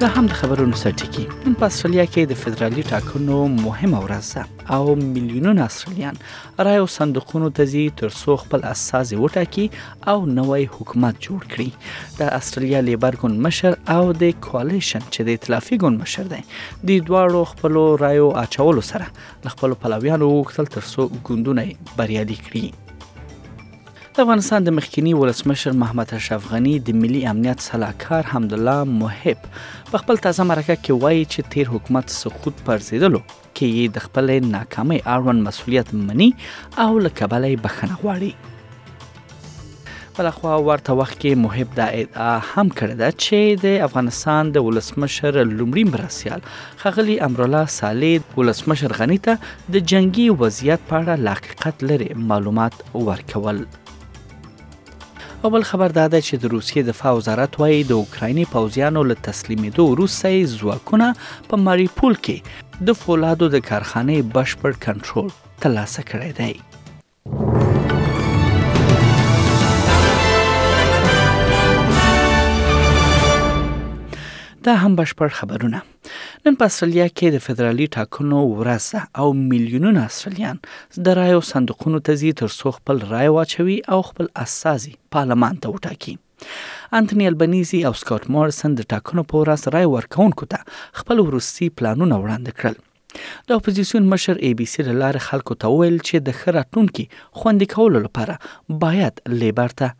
دا هم د خبرونو سرټکی نن په استرالیا کې د فدرالي ټاکنو مهمه ورځ ده او میلیونونه استرالیان رایو صندوقونو ته ځي ترڅو خپل اساس وټاکي او نوی حکومت جوړ کړي د استرالیا لیبر ګوند مشر او د کوالېشن چې د ائتلافي ګوند مشر دی د دواړو خپل رایو اچولو سره خپل پلویانو وکړل ترڅو ګوندونه بریالي کړي د افغانستان د مخکینی ولسمشر محمد اشرف غنی د ملي امنیت سلاکار حمدالله محب په خپل تازه مرکه کې وایي چې تیر حکومت سقوط پر زیدلو کې یې د خپل ناکامۍ اړوند مسولیت مني او له کبله بخښنه غواړي بلخوا ورته وخت کې محب دا ادعا هم کړې ده چې د افغانستان د ولسمشر لومړي مرسیال خغلی امرالله صالح ولسمشر غنی ته د جنگي وضعیت په اړه لاقیقت لري معلومات ورکول. او بل خبر دا ده چې د روسیې دفاع وزارت وایي د اوکرایني پوځیانو له تسلیمېدو وروسته یې ځواکونه په ماریپول کې د فولادو د کارخانې بشپړ کنټرول ترلاسه کړی دی دا هم بشپړ خبرونه نن په استرالیا کې د فدرالي ټاکنو ورځ ده او میلیونونه استرالیان د رایو صندوقونو ته ځي ترڅو خپل رای واچوي او خپل استازي پارلمان ته وټاکي انټونی البنیزي او سکاټ مورسن د ټاکنو په ورځ رای ورکونکو ته خپل ورستي پلانونه وړاندې کړل د اپوزیسیون مشر ای بي سي له لارې خلکو ته وویل چې د ښه راتلونکي خوندي کولو لپاره باید لیبر ته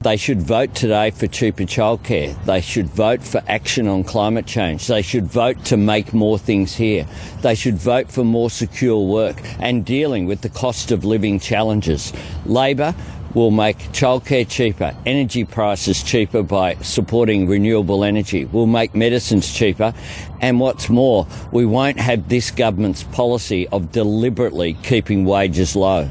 They should vote today for cheaper childcare. They should vote for action on climate change. They should vote to make more things here. They should vote for more secure work and dealing with the cost of living challenges. Labor will make childcare cheaper, energy prices cheaper by supporting renewable energy. We'll make medicines cheaper. And what's more, we won't have this government's policy of deliberately keeping wages low.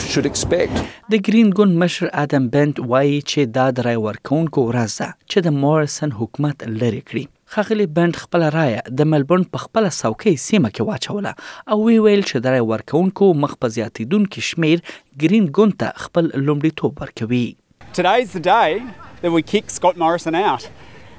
should expect. د ګرین ګوند مشر ادم بنت وايي چې دا د رای ورکونکو ورځ ده چې د مورسن حکومت لرې کړي. ښاغلي بنت خپله رایه د ملبورن په خپله څوکۍ سیمه کې واچوله او ویې ویل چې د رای ورکونکو مخ په زیاتیدونکي شمیر ګرین ګوند ته خپل لومړیتوب ورکوي. Today's the day that we kick Scott Morrison out.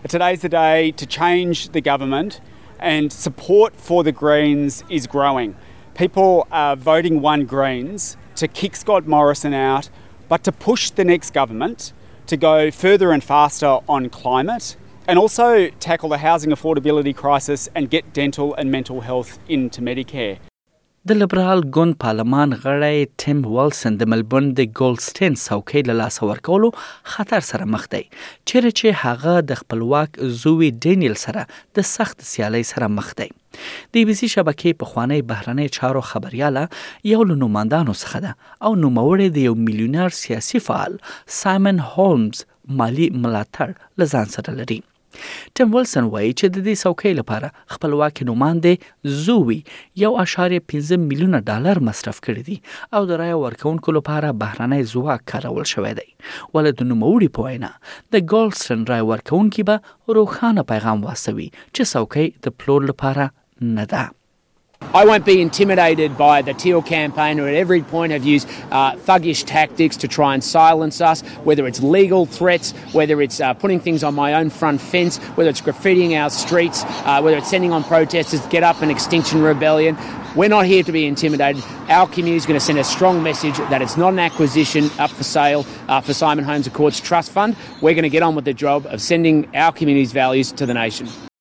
Today's the day to change the government and support for the Greens is growing. People are voting one Greens to kick Scott Morrison out, but to push the next government to go further and faster on climate and also tackle the housing affordability crisis and get dental and mental health into Medicare. د لبرال ګوند پارلمان غړی ټیم ولسن د ملبورن د ګولډسټین څوکۍ له لاسه ورکولو خطر سره مخ دی، چیرې چې هغه د خپلواک زوي ډینیل سره د سختې سیالۍ سره مخ دی. د ای بي سي شبکې پخوانۍ بهرنیو چارو خبریاله یو له نوماندانو څخه ده او نوموړې د یو میلیونر سیاسي فعال سایمن هولمز مالي ملاتړ له ځان سره لري. ټیم ولسن وایي چې د دې څوکۍ لپاره خپلواکې نوماندې زووي یو اشاریه پنځه میلیونه ډالر مصرف کړي دي او د رایه ورکوونکو لپاره بهرنی ځواک کارول شوی دی ولې د نوموړي په وینا د ګولسټن رای ورکوونکي به روښانه پیغام واستوي چې څوکۍ د پلور لپاره نه ده I won't be intimidated by the Teal campaign, who at every point have used uh, thuggish tactics to try and silence us, whether it's legal threats, whether it's uh, putting things on my own front fence, whether it's graffitiing our streets, uh, whether it's sending on protesters, to get up an Extinction Rebellion. We're not here to be intimidated. Our community is going to send a strong message that it's not an acquisition up for sale uh, for Simon Holmes Accords Trust Fund. We're going to get on with the job of sending our community's values to the nation.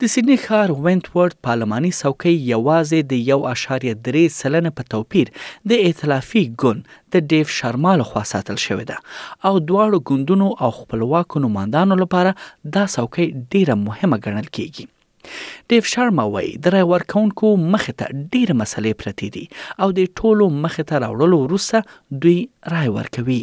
د سیډني ښار وینت ورد پارلماني څوکۍ یوازې د یو اعشاریه درې سلنه په توپیر د ایتلافي ګوند د ډیف شارما له خوا ساتل شوې ده او دواړو ګوندونو او خپلواکو نوماندانو لپاره دا څوکۍ ډیره مهمه ګڼل کیږي. ډیف شارما وایي د رای ورکونکو مخې ته ډیرې مسلې پرتې دي او د ټولو مخې ته راوړلو وروسته دوی رای ورکوي.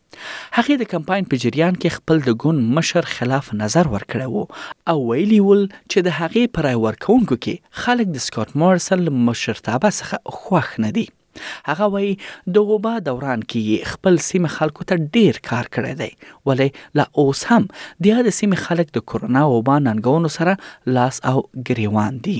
هغې د کمپاین په جریان کې خپل د ګوند مشر خلاف نظر ورکړی و او ویلي یې ول چې د هغې په رای ورکوونکو کې خلک د سکاټ مورسن له مشرتابه څخه خوښ نه دي. هغه وایي د اوبا دوران کې یې خپل سیمې خلکو ته ډیر کار کړی دی ولی لا اوس هم د یادې سیمې خلک د کرونا اوبا ننګونو سره لاس او ګریوان دي.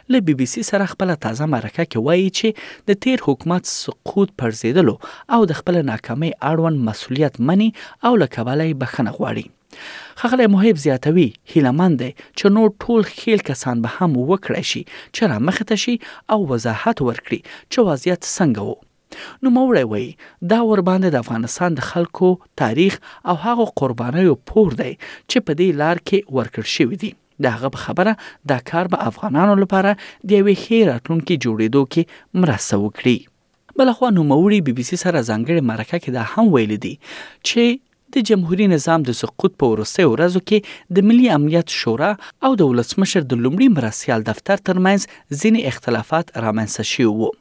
له بي بي سي سره خپله تازه مرکه کې وايي چې د تېر حکومت سقوط پرزېدلو او د خپلې ناکامۍ اړوند مسوولیت مني او له کبله یې بښنه غواړي. ښاغلی محب زیاتوي، هیله مند دی چې نور ټول ښکېل کسان به هم وکړای شي چې رامخې ته شي او وضاحت ورکړي چې وضعیت څنګه و. نوموړی وايي، دا ورباندې د افغانستان د خلکو، تاریخ او هغو قربانیو پور دی چې په دې لار کې ورکړل شوي دي. د هغه په خبره دا کار به افغانانو لپاره د یوې ښې راتلونکې جوړېدو کې مرسته وکړي. بلخوا نوموړي بي بي سي سره ځانګړې مرکه کې دا هم ویلي دي چې د جمهوري نظام د سقوط په وروستیو ورځو کې د ملي امنیت شورا او د ولسمشر د لومړي مرستیال دفتر ترمنځ ځینې اختلافات رامنځته شوي وو.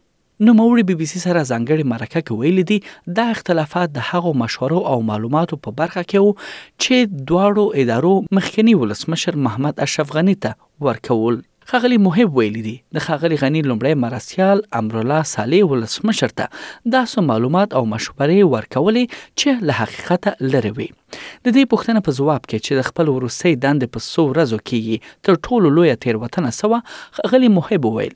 نوموړي بي بي سي سره ځانګړې مرکه کې ویلي دي، دا اختلافات د هغو مشورو او معلوماتو په برخه کې وو چې دواړو ادارو مخکني ولسمشر محمد اشرف غني ته ورکول. ښاغلي محب ویلي دي، د ښاغلي غني لومړی مرستیال امرالله صالح ولسمشر ته داسې معلومات او مشورې ورکولې چې له حقیقته لرې وې. د دې پوښتنې په ځواب کې چې د خپل وروستۍ دندې په څو ورځو کې یې تر ټولو لویه تېروتنه څه وه، ښاغلي محب وویل،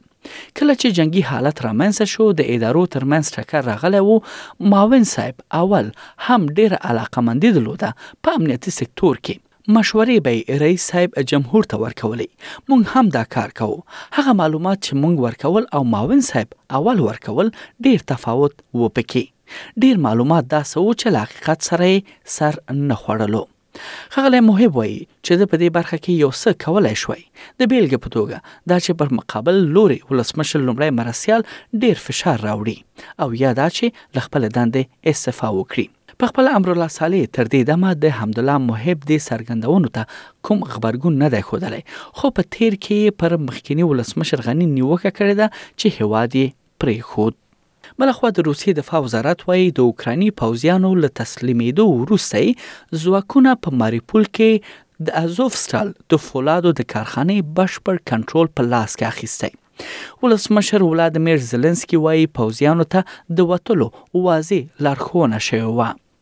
کله چې جنګي حالت رامنځته شو د ادارو ترمنځ ټکر راغلی و معاون صاحب اول هم ډېره علاقمندي درلوده په امنیتي سکتور کې مشورې به یې رئیس صاحب جمهور ته ورکولې مونږ هم دا کار کوو هغه معلومات چې مونږ ورکول او معاون صاحب اول ورکول ډېر تفاوت و پکې ډېر معلومات داسې و چې له حقیقت سره یې سر نه خوړلو. ښاغلی محب وایي چې ده په دې برخه کې یو څه کولای شوای، د بېلګې په توګه دا چې پر مقابل لوري ولسمشر لومړی مرستیال ډېر فشار راوړي او یا دا چې له خپلې دندې استعفا وکړي. په خپله امرالله صالح تر دې دمه د حمدالله محب دې څرګندونو ته کوم غبرګون نه دی ښودلی، خو په تېر کې یې پر مخکیني ولسمشر غني نیوکه کړې ده چې هېواد یې پرېښود. بلخوا د روسیې دفاع وزارت وایي د اوکرایني پوځیانو له تسلیمیدو وروسته یې ځواکونه په ماریپول کې د ازوف سټال د فولادو د کارخانې بشپړ کنټرول په لاس کې اخیستی ولسمشر ولادمیر زلنسکي وایي پوځیانو ته د وتلو واضح لارښوونه شوې وه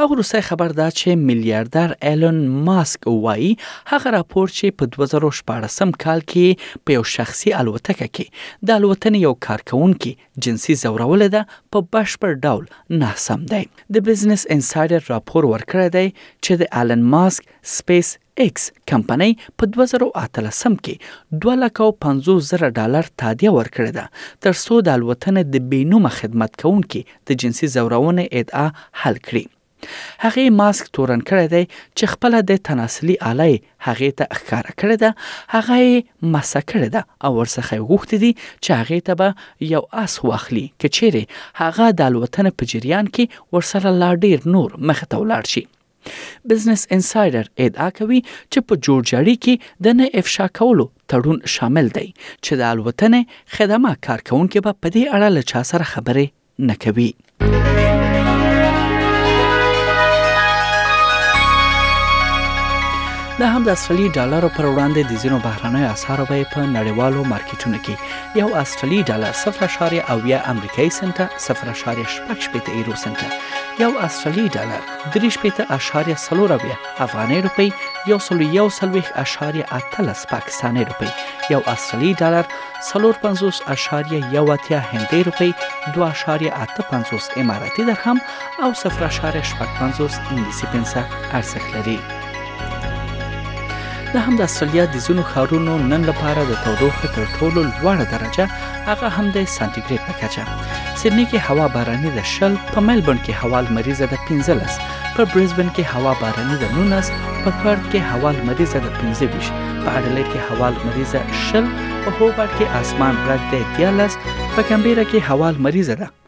او وروستی خبر دا چې میلیاردر ایلون ماسک وایي هغه راپور چې په 2014 کال کې په یو شخصي الوتکه کې د الوتنې یو کارکوونکي جنسي ځورولې ده په بشپړ ډول ناسم دی د بزنس انسایډر راپور ورکړی دی چې د ایلون ماسک سپېس اېکس کمپنۍ په دوه زره او اتلسم کې دوه لکه او پنځوس زره ډالر تادیه ورکړې ده تر څو د الوتنې د بې نومه خدمت کوونکي د جنسي ځورونې ادعا حل کړي. هغې ماسک تورن کړی دی چې خپله د تناسلي آله یې هغې ته ښکاره کړې ده، هغه یې مسه کړې ده او ورڅخه یې غوښتي دي چې هغې ته به یو اس واخلي که چېرې هغه د الوتنې په جریان کې ورسره لا ډېر نور مخ ته ولاړ شي. بزنس انسایډر ادعا کوي چې په جوړجاړي کې د نه افشا کولو تړون شامل دی چې د الوتنې خدمه کارکونکي به په دې اړه له چا سره خبرې نه کوي. د هم د استرالی ډالر پر وړاندې د زینو بهرنۍ اسعار به په نړیوالو مارکیټونو کې یو استرالی ډالر 0.8 امریکایي سنت 0.8 یورو سنت یو استرالی ډالر درې شپېته اشاریه څلور اویا افغانۍ روپۍ یو سلو یو څلوېښت اشاریه اتلس پاکستانۍ روپۍ یو استرالی ډالر څلور پنځوس اشاریه یو اتیا هندۍ روپۍ دوه اشاریه اته پنځوس اماراتي درهم او صفر اشاریه شپږ پنځوس انګلیسي پنسه ارزښت لري د هم د استرالیا د ځینو ښارونو نن لپاره د تودوخې تر ټولو لوړه درجه هغه هم د سانتیګریډ په کچه سیدنی کې هوا باراني ده شل په ملبورن کې هوا لمریزه ده 15 په برزبن کې هوا باراني ده 19 په پرت کې هوا لمریزه ده 25 په اډلېټ کې هوا لمریزه شل په هوبارت کې اسمان رد ده 13 په کمبيرا کې هوا لمریزه ده